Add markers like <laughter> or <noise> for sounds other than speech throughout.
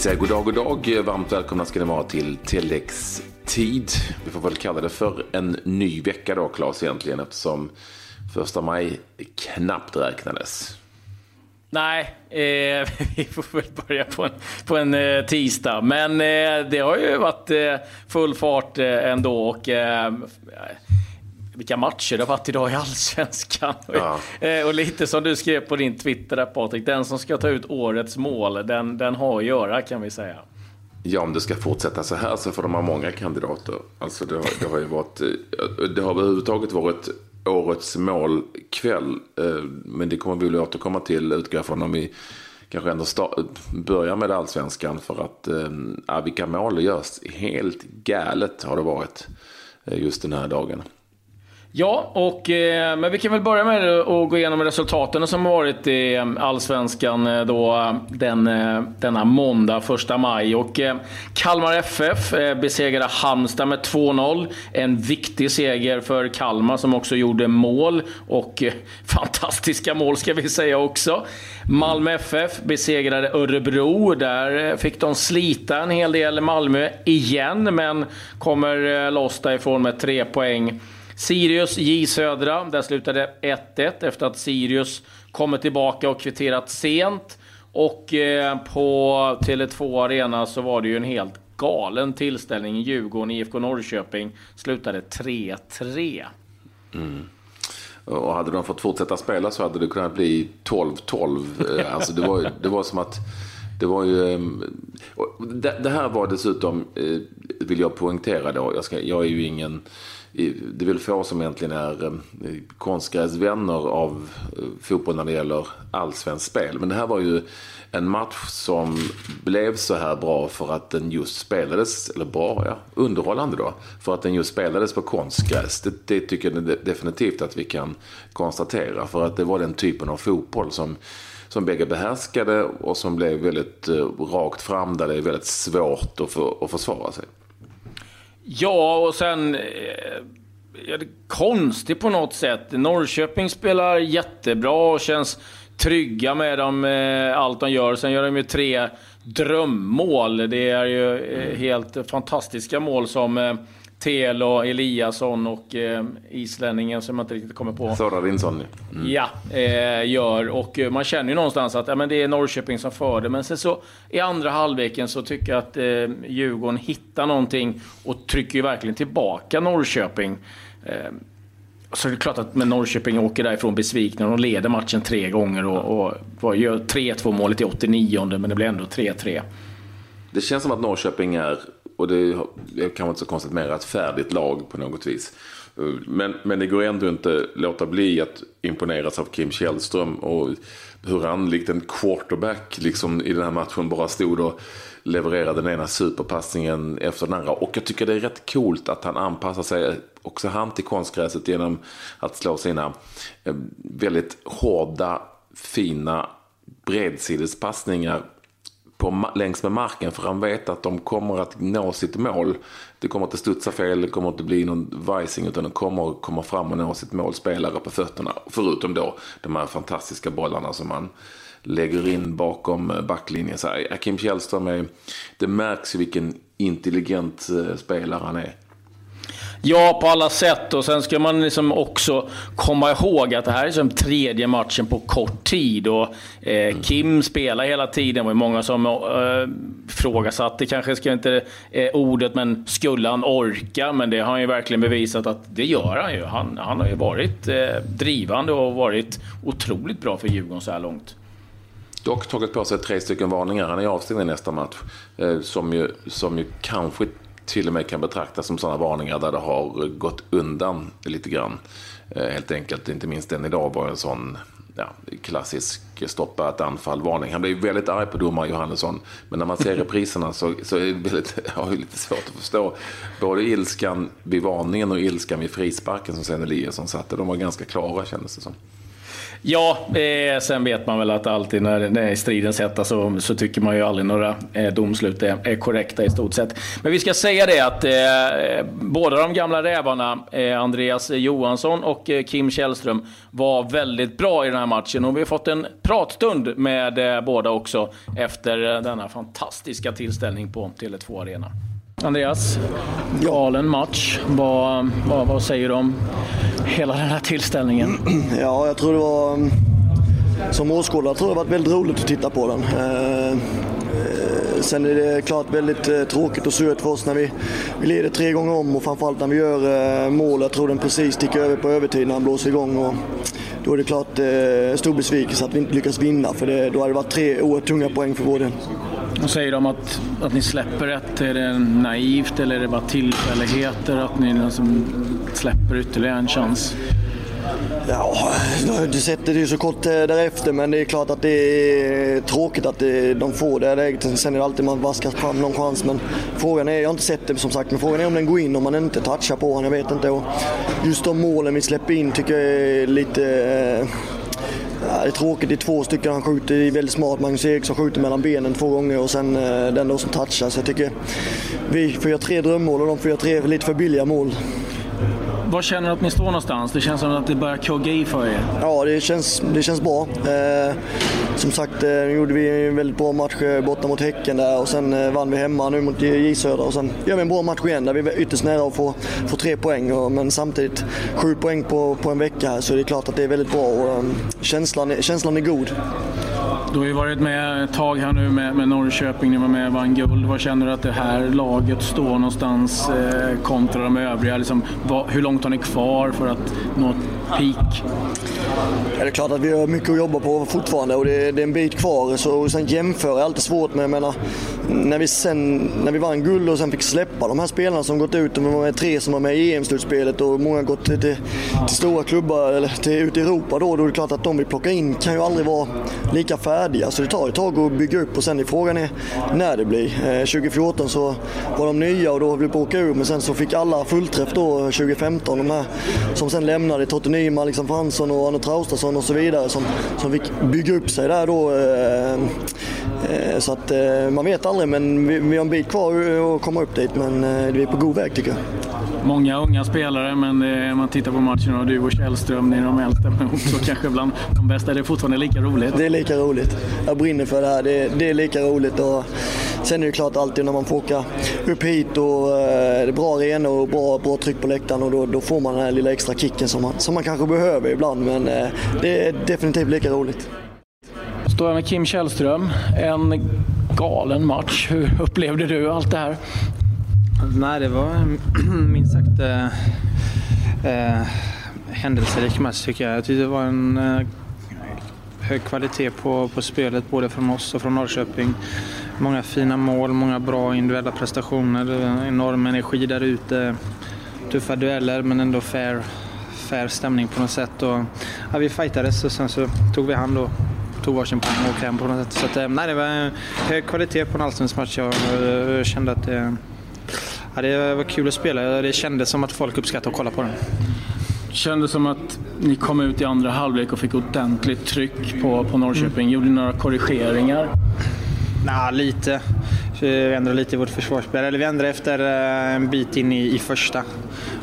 säger god dag, god dag. Varmt välkomna ska ni vara till tilläggstid. Vi får väl kalla det för en ny vecka då, Claes, egentligen, eftersom första maj knappt räknades. Nej, eh, <laughs> vi får väl börja på en, på en eh, tisdag. Men eh, det har ju varit eh, full fart eh, ändå. Och, eh, vilka matcher det har varit idag i Allsvenskan. <laughs> Ja. och lite som du skrev på din Twitter där Patrik, den som ska ta ut årets mål, den, den har att göra kan vi säga. Ja, om det ska fortsätta så här så får de ha många kandidater. Alltså det har, det har ju varit, det har överhuvudtaget varit årets målkväll. Eh, men det kommer vi väl återkomma till utgå från om vi kanske ändå börjar med allsvenskan. För att äh, vilka mål görs helt galet har det varit eh, just den här dagen. Ja, och, eh, men vi kan väl börja med att gå igenom resultaten som har varit i eh, Allsvenskan eh, då, eh, den, denna måndag, första maj. Och, Kalmar FF besegrade Halmstad med 2-0. En viktig seger för Kalmar som också gjorde mål. Och <laughs> fantastiska mål ska vi säga också. Malmö FF besegrade Örebro. Där fick de slita en hel del Malmö igen, men kommer loss därifrån med tre poäng. Sirius J Södra, där slutade 1-1 efter att Sirius kommit tillbaka och kvitterat sent. Och eh, på Tele2 Arena så var det ju en helt galen tillställning. Djurgården, IFK Norrköping slutade 3-3. Mm. Och hade de fått fortsätta spela så hade det kunnat bli 12-12. <laughs> Eh, alltså det, var, det var som att... Det var ju... Ehm, det, här var dessutom, eh, vill jag poängtera då, jag, ska, jag är ju ingen det är väl få som egentligen är eh, konstgräsvänner av eh, fotboll när det gäller allsvenskt spel. Men det här var ju en match som blev så här bra för att den just spelades, eller bra, ja, underhållande då, för att den just spelades på konstgräs. Det, det tycker jag definitivt att vi kan konstatera, för att det var den typen av fotboll som som bägge behärskade och som blev väldigt eh, rakt fram där det är väldigt svårt att, för, att försvara sig. Ja, och sen... Eh, ja, det konstigt på något sätt. Norrköping spelar jättebra och känns trygga med dem, eh, allt de gör. Sen gör de ju tre drömmål. Det är ju eh, helt fantastiska mål som Telo, Eliasson och eh, islänningen som jag inte riktigt kommer på. Sorarinsson. Mm. Ja, eh, gör. Och eh, man känner ju någonstans att ja, men det är Norrköping som för det. Men sen så i andra halvleken så tycker jag att eh, Djurgården hittar någonting och trycker ju verkligen tillbaka Norrköping. Eh, så det är klart att med Norrköping åker därifrån besvikna. De leder matchen tre gånger och, och gör 3-2 målet i 89 men det blir ändå 3-3. Det känns som att Norrköping är och det är kanske inte så konstigt mer ett färdigt lag på något vis. Men, men det går ändå inte låta bli att imponeras av Kim Källström och hur han likt en quarterback liksom i den här matchen bara stod och levererade den ena superpassningen efter den andra. Och jag tycker det är rätt coolt att han anpassar sig också han till konstgräset genom att slå sina eh, väldigt hårda, fina bredsidespassningar på, längs med marken för han vet att de kommer att nå sitt mål. Det kommer inte studsa fel, det kommer inte bli någon vajsing utan de kommer komma fram och nå sitt mål, spelare på fötterna. Förutom då de här fantastiska bollarna som man lägger in bakom eh, backlinjen. Så här, Kim Källström är, det märks ju vilken intelligent eh, spelare han är. Ja, på alla sätt. Och sen ska man liksom också komma ihåg att det här är som tredje matchen på kort tid. Och, eh, Kim spelar hela tiden. Det var många som eh, frågasatte, kanske ska inte eh, ordet, men skulle han orka? Men det har han ju verkligen bevisat att det gör han ju. Han, han har ju varit eh, drivande och varit otroligt bra för Djurgården så här långt. Dock tagit på sig tre stycken varningar. Han är avstängd i nästa match. Eh, som, ju, som ju kanske till och med kan betraktas som sådana varningar där det har gått undan lite grann. Eh, helt enkelt, inte minst den idag var en sån ja, klassisk stoppa ett anfall-varning. Han blev väldigt arg på domare Johannesson. Men när man ser repriserna så, så är det väldigt, <laughs> jag lite svårt att förstå. Både ilskan vid varningen och ilskan vid frisparken som sen Eliasson satte. De var ganska klara kändes det som. Ja, eh, sen vet man väl att alltid när, när striden sättas så, så tycker man ju aldrig några eh, domslut är, är korrekta i stort sett. Men vi ska säga det att eh, båda de gamla rävarna, eh, Andreas Johansson och eh, Kim Källström, var väldigt bra i den här matchen. Och vi har fått en pratstund med eh, båda också efter eh, denna fantastiska tillställning på Tele2 Arena. Andreas, galen match. Vad, vad, vad säger du om hela den här tillställningen? <clears throat> Ja, jag tror det var... Mm, som åskådare tror jag det varit väldigt roligt att titta på den. Eh, eh sen är det klart väldigt eh, tråkigt och surt för oss när vi, vi leder tre gånger om och framförallt när vi gör eh, mål. Jag tror den precis sticker över på övertid när han blåser igång. Och då är det klart en stor besvikelse att vi inte lyckas vinna för det, då hade det varit tre oerhört tunga poäng för vår del. Vad säger de att, att ni släpper ett? Är det naivt eller är det bara tillfälligheter att ni liksom släpper ytterligare en chans? Ja, du sätter det ju så kort eh, därefter men det är klart att det är tråkigt att eh, de får det läget. Sen är det alltid man vaskar fram någon chans men frågan är, jag har inte sett det som sagt, men frågan är om den går in om man inte touchar på honom. Jag vet inte. Och just de målen vi släpper in tycker jag är lite eh, Ja, det är tråkigt, det är två stycken han skjuter, det är väldigt smart. Magnus Eriksson skjuter mellan benen två gånger och sen eh, den då som touchar. Så jag tycker vi får göra tre drömmål och de får göra tre lite för billiga mål. Var känner du att ni står någonstans? Det känns som att det börjar kugga i för er. Ja, det känns, det känns bra. Eh, som sagt, eh, gjorde vi en väldigt bra match eh, borta mot Häcken där och sen eh, vann vi hemma nu mot J Södra och sen gör vi en bra match igen där vi är ytterst nära att få, få tre poäng. Och, men samtidigt sju poäng på, på en vecka här så det är klart att det är väldigt bra och eh, känslan, känslan är god. Du har ju varit med ett tag här nu med, med Norrköping, ni var med och vann guld. Var känner du att det här laget står någonstans eh, kontra de övriga? Liksom, vad, hur långt har ni kvar för att nå peak? Ja, det är klart att vi har mycket att jobba på fortfarande och det, det är en bit kvar. Så sen jämföra är alltid svårt med, jag menar, när vi, sen, när vi vann guld och sen fick släppa de här spelarna som gått ut, de var med tre som var med i EM-slutspelet och många gått till, till, till stora klubbar eller till, ut i Europa då, då är det klart att de vi plockar in kan ju aldrig vara lika färdiga. Så alltså, det tar ett tag att bygga upp och sen är frågan är när det blir. Eh, 2014 så var de nya och då höll vi på att åka ur men sen så fick alla fullträff då eh, 2015. De här som sen lämnade, Totte Nyman, liksom Fransson och Arne Traustason och så vidare som, som fick bygga upp sig där då. Eh, så att man vet aldrig men vi, vi har en bit kvar att komma upp dit men vi är på god väg tycker jag. Många unga spelare men om man tittar på matchen och du och Källström, ni är de äldsta men också <laughs> kanske bland de bästa. Det är fortfarande lika roligt. Det är lika roligt. Jag brinner för det här. Det, det är lika roligt. Och sen är det klart alltid när man får åka upp hit och det är bra arena och bra, bra tryck på läktaren och då, då, får man den här lilla extra kicken som man, som man kanske behöver ibland. Men det är definitivt lika roligt. Står jag med Kim Källström. En galen match. Hur upplevde du allt det här? Nej, det var <clears throat> minst sagt eh, eh, händelserik match tycker jag. Jag tyckte det var en eh, hög kvalitet på, på spelet både från oss och från Norrköping. Många fina mål, många bra individuella prestationer, enorm energi där ute. Tuffa dueller men ändå fair, fair stämning på något sätt. Och, ja, vi fightades och sen så tog vi hand och tog varsin poäng och åkte hem på något sätt. Så att, eh, nej, det var hög kvalitet på en allsvensk match. Jag, jag kände att det, ja, det var kul att spela. Det kändes som att folk uppskattade att kolla på den. Det kändes som att ni kom ut i andra halvlek och fick ordentligt tryck på, på Norrköping. Mm. Gjorde ni några korrigeringar? Nej, lite. Vi ändrade lite i vårt försvarsspel. Eller vi ändrade efter eh, en bit in i, i första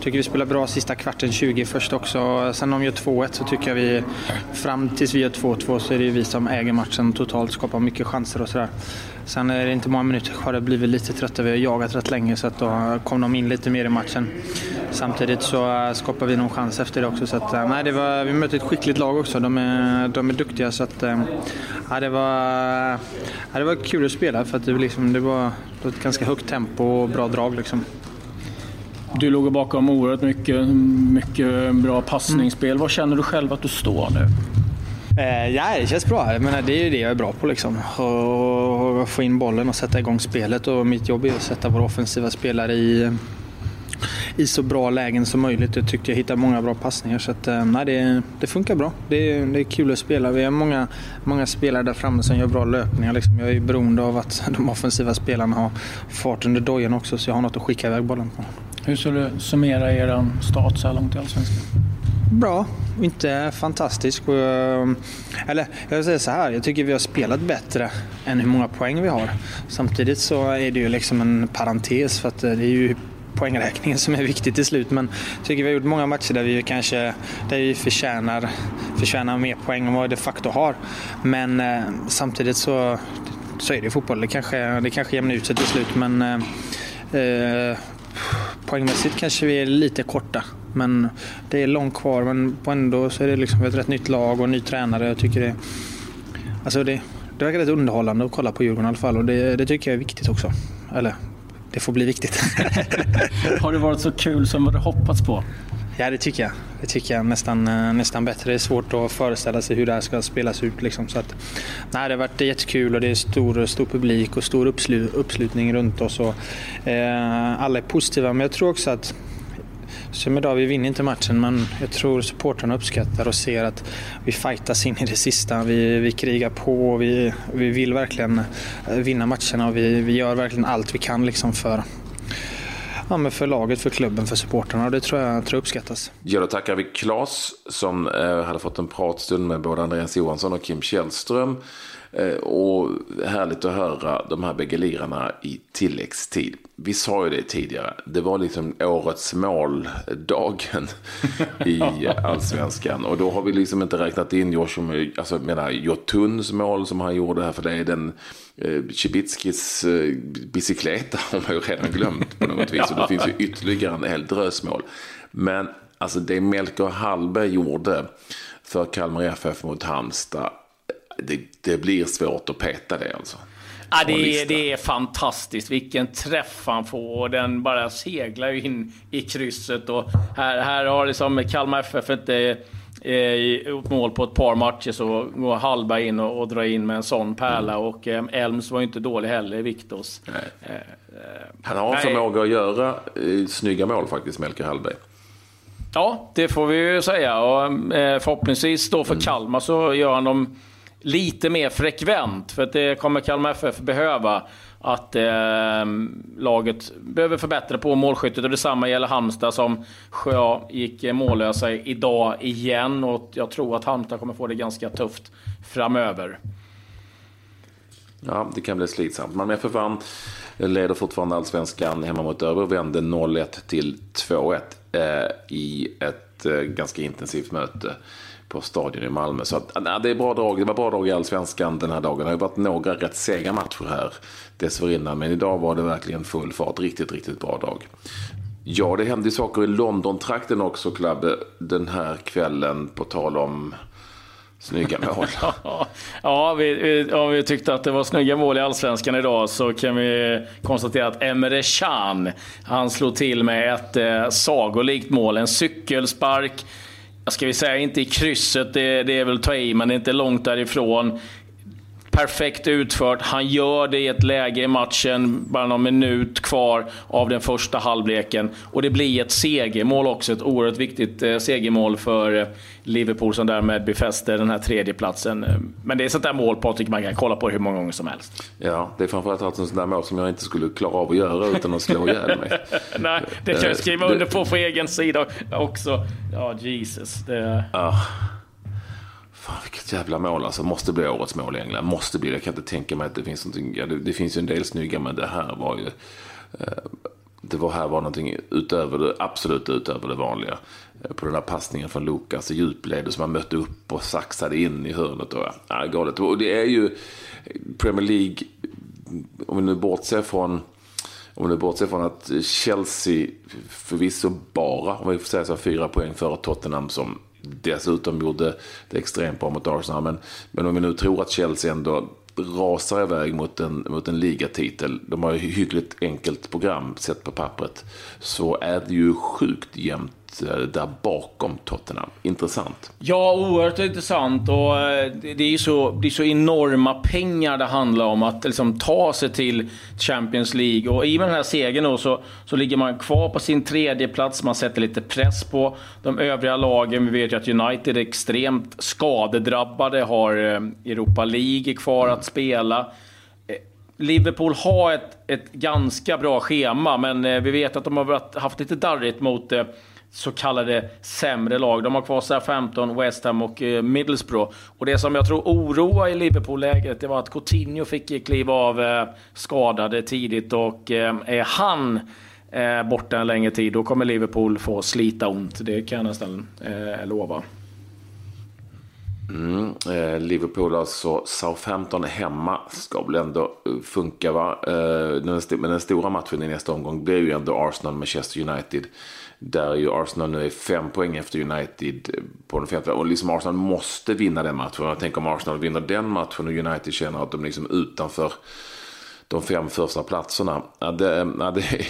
tycker vi spelar bra sista kvarten 20 först också. Sen om de gör 2-1 så tycker jag vi, fram tills vi gör 2-2 så är det vi som äger matchen totalt, skapar mycket chanser och sådär. Sen är det inte många minuter kvar, det blivit lite trötta. Vi har jagat rätt länge så att då kom de in lite mer i matchen. Samtidigt så eh, skapar vi någon chans efter det också. Så att, eh, nej, det var, vi mötte ett skickligt lag också. De är, de är duktiga. Så att, eh, ja, det, var, ja, det var kul att spela för att det, liksom, det var ett ganska högt tempo och bra drag. Liksom. Du låg bakom oerhört mycket, mycket bra passningsspel. Mm. Var känner du själv att du står nu? Eh, ja, det känns bra. Jag menar, det är ju det jag är bra på. Liksom. Och, få in bollen och sätta igång spelet. Och mitt jobb är att sätta våra offensiva spelare i, i så bra lägen som möjligt. Jag tyckte jag hittade många bra passningar. Så att, eh, nej, det, det funkar bra. Det, det är kul att spela. Vi har många, många spelare där framme som gör bra löpningar. Liksom. Jag är beroende av att <laughs> de offensiva spelarna har fart under dojan också så jag har något att skicka iväg bollen på. Hur skulle du summera er start så här långt i Allsvenskan? Bra inte fantastisk. Eh, eller jag vill säga så här, jag tycker vi har spelat bättre än hur många poäng vi har. Samtidigt så är det ju liksom en parentes för att eh, det är ju poängräkningen som är viktig till slut. Men jag tycker vi har gjort många matcher där vi kanske där vi förtjänar, förtjänar mer poäng än vad vi de facto har. Men eh, samtidigt så, så är det fotboll. Det kanske, det kanske jämnar ut sig till slut men eh, eh poängmässigt kanske vi är lite korta. Men det är långt kvar men ändå så är det liksom ett rätt nytt lag och ny tränare. Jag tycker det, alltså det, det verkar rätt underhållande att kolla på Djurgården i alla fall och det, det tycker jag är viktigt också. Eller det får bli viktigt. <laughs> Har det varit så kul som du hoppats på? Ja, det tycker jag. Det tycker jag nästan, eh, nästan bättre. Det är svårt att föreställa sig hur det här ska spelas ut. Liksom. Så att, nej, det har varit jättekul och det är stor, stor publik och stor uppslu, uppslutning runt oss. Och, eh, alla är positiva, men jag tror också att som idag, vi vinner inte matchen men jag tror supportrarna uppskattar och ser att vi fightas in i det sista. Vi, vi krigar på och vi, vi vill verkligen eh, vinna matcherna och vi, vi gör verkligen allt vi kan liksom för, ja, men för laget, för klubben, för supportrarna och det tror jag, tror jag uppskattas. Ja, då tackar vi Claes som eh, hade fått en pratstund med både Andreas Johansson och Kim Källström. Eh, och härligt att höra de här bägge lirarna i tilläggstid. Vi sa ju det tidigare, det var liksom årets måldagen <laughs> i allsvenskan. Och då har vi liksom inte räknat in Joshua, alltså menar Jotuns mål som han gjorde här, för det är den eh, Cibitskis eh, bicykleta <laughs> har man ju redan glömt på något <laughs> vis. Och det finns ju ytterligare en hel drös mål. Men alltså det Melker Hallberg gjorde för Kalmar FF mot Halmstad det, det blir svårt att peta det alltså. Ja, det, är, det är fantastiskt. Vilken träff han får. Och den bara seglar in i krysset. Och här, här har liksom Kalmar FF inte eh, gjort mål på ett par matcher så går Hallberg in och, och drar in med en sån pärla. Mm. Och eh, Elms var ju inte dålig heller, Viktors. Eh, eh, han har en förmåga att göra eh, snygga mål faktiskt, Melker Hallberg. Ja, det får vi ju säga. Och, eh, förhoppningsvis då för mm. Kalmar så gör han dem lite mer frekvent. För att det kommer Kalmar FF behöva. Att eh, laget behöver förbättra på målskyttet. Och detsamma gäller Halmstad som ja, gick eh, mållösa idag igen. Och jag tror att Halmstad kommer få det ganska tufft framöver. Ja, det kan bli slitsamt. Malmö FF vann. Leder fortfarande allsvenskan hemma mot Örebro. Vände 0-1 till 2-1 eh, i ett eh, ganska intensivt möte på stadion i Malmö. Så att, nej, det är bra drag. Det var bra drag i allsvenskan den här dagen. Det har ju varit några rätt sega matcher här dessförinnan. Men idag var det verkligen full fart. Riktigt, riktigt bra dag. Ja, det hände saker i London-trakten också, Klabbe, den här kvällen. På tal om snygga mål. <laughs> ja, vi, vi, om vi tyckte att det var snygga mål i Allsvenskan idag så kan vi konstatera att Emre Can, han slog till med ett eh, sagolikt mål. En cykelspark ska vi säga, inte i krysset, det, det är väl ta i, men det är inte långt därifrån. Perfekt utfört. Han gör det i ett läge i matchen, bara någon minut kvar av den första halvleken. Och det blir ett segermål också. Ett oerhört viktigt eh, segermål för eh, Liverpool som därmed befäster den här tredjeplatsen. Men det är sånt där mål, Patrik, man kan kolla på hur många gånger som helst. Ja, det är framförallt ett sånt där mål som jag inte skulle klara av att göra utan att slå ihjäl mig. <laughs> Nej, det kan jag skriva under på på egen sida också. Ja, Jesus. Det... Ja. Fan vilket jävla mål alltså. Måste bli årets mål i England. Måste bli. Jag kan inte tänka mig att det finns någonting. Ja, det, det finns ju en del snygga men det här var ju. Eh, det var här var någonting utöver det, absolut utöver det vanliga. Eh, på den här passningen från Lukas i djupled som han mötte upp och saxade in i hörnet. Och, ja, galet. Och det är ju Premier League, om vi nu bortser från om vi nu bortser från att Chelsea förvisso bara, om vi får säga så, fyra poäng före Tottenham som dessutom gjorde det extremt bra mot Arsenal. Men, men om vi nu tror att Chelsea ändå rasar iväg mot en, mot en ligatitel. De har ju hyggligt enkelt program sett på pappret. Så är det ju sjukt jämnt Eh, där bakom Tottenham. Intressant. Ja, oerhört intressant. Och eh, det är ju så, det är så enorma pengar det handlar om att liksom ta sig till Champions League. Och i och med den här segern då så, så ligger man kvar på sin tredje plats. Man sätter lite press på de övriga lagen. Vi vet ju att United är extremt skadedrabbade, har eh, Europa League kvar att spela. Liverpool har ett, ett ganska bra schema, men vi vet att de har haft lite darrigt mot så kallade sämre lag. De har kvar Southampton, West Ham och eh, Middlesbrough. Och det som jag tror oroar i Liverpool-läget, det var att Coutinho fick kliva av eh, skadade tidigt och eh, är han borta en längre tid, då kommer Liverpool få slita ont. Det kan jag nästan lova. Mm, eh, Liverpool alltså, Southampton hemma ska väl ändå eh, funka va? Eh, men den stora matchen i nästa omgång blir ju ändå Arsenal-Manchester United. Där ju Arsenal nu är fem poäng efter United på den femte. Och liksom Arsenal måste vinna den matchen. Jag tänker om Arsenal vinner den matchen och United känner att de liksom utanför de fem första platserna. Ja, det, ja, det,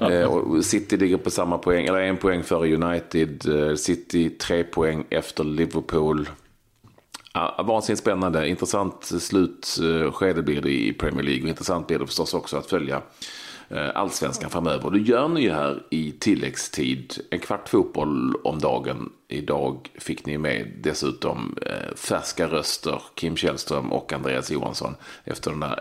<laughs> eh, City ligger på samma poäng, eller en poäng före United. Eh, City tre poäng efter Liverpool. Ja, vansinnigt spännande. Intressant slutskede blir det i Premier League. Och intressant blir det förstås också att följa eh, allsvenskan framöver. Och det gör ni ju här i tilläggstid. En kvart fotboll om dagen. Idag fick ni med dessutom eh, färska röster. Kim Källström och Andreas Johansson. Efter den där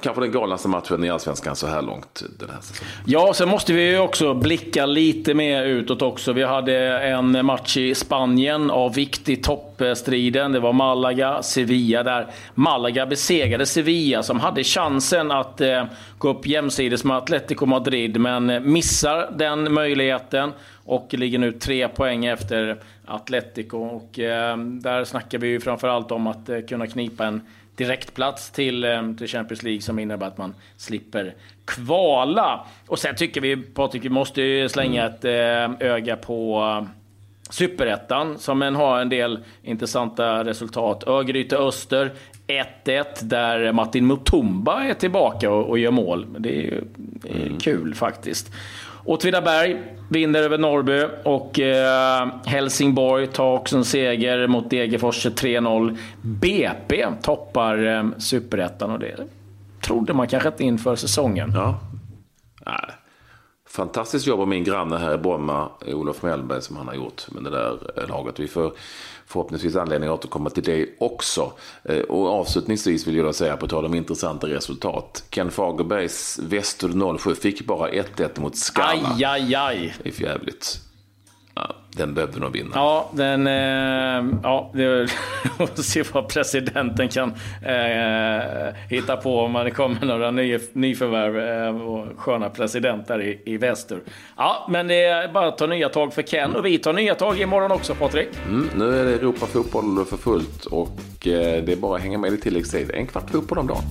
kanske den galnaste matchen i Allsvenskan så här långt den här säsongen. Ja, sen måste vi ju också blicka lite mer utåt också. Vi hade en match i Spanien av vikt i toppstriden. Det var Malaga-Sevilla där Malaga besegrade Sevilla som hade chansen att eh, gå upp jämsides med Atletico Madrid, men eh, missar den möjligheten och ligger nu tre poäng efter Atletico. Och, eh, där snackar vi ju framförallt om att eh, kunna knipa en direktplats till, eh, till Champions League som innebär att man slipper kvala. Och sen tycker vi, Patrik, vi måste slänga ett eh, öga på eh, Superettan som en har en del intressanta resultat. Örgryte-Öster 1-1 där Martin Mutumba är tillbaka och, och gör mål. Det är ju mm. kul faktiskt. Åtvidaberg vinner över Norrby och eh, Helsingborg tar också en seger mot Degerfors 3-0. BP toppar eh, superettan och det trodde man kanske inte inför säsongen. Ja. Nej. Fantastiskt jobb av min granne här i Bromma, Olof Mellberg, som han har gjort med det där eh, laget. Vi får förhoppningsvis anledning att återkomma till det också. Eh, och avslutningsvis vill jag säga, på tal om intressanta resultat. Ken Fagerbergs Väster 07 fick bara 1-1 mot Skala. Aj, aj, aj. Det är för jävligt. Den behövde nog vinna. Ja, den... Eh, ja, det <laughs> får se vad presidenten kan eh, hitta på om det kommer några ny, nyförvärv eh, och sköna presidenter i, i väster. Ja, men det är bara att ta nya tag för Ken och vi tar nya tag imorgon också, Patrik. Mm, nu är det Europa fotboll för fullt och eh, det är bara att hänga med i tilläggstid. En kvart fotboll om dagen.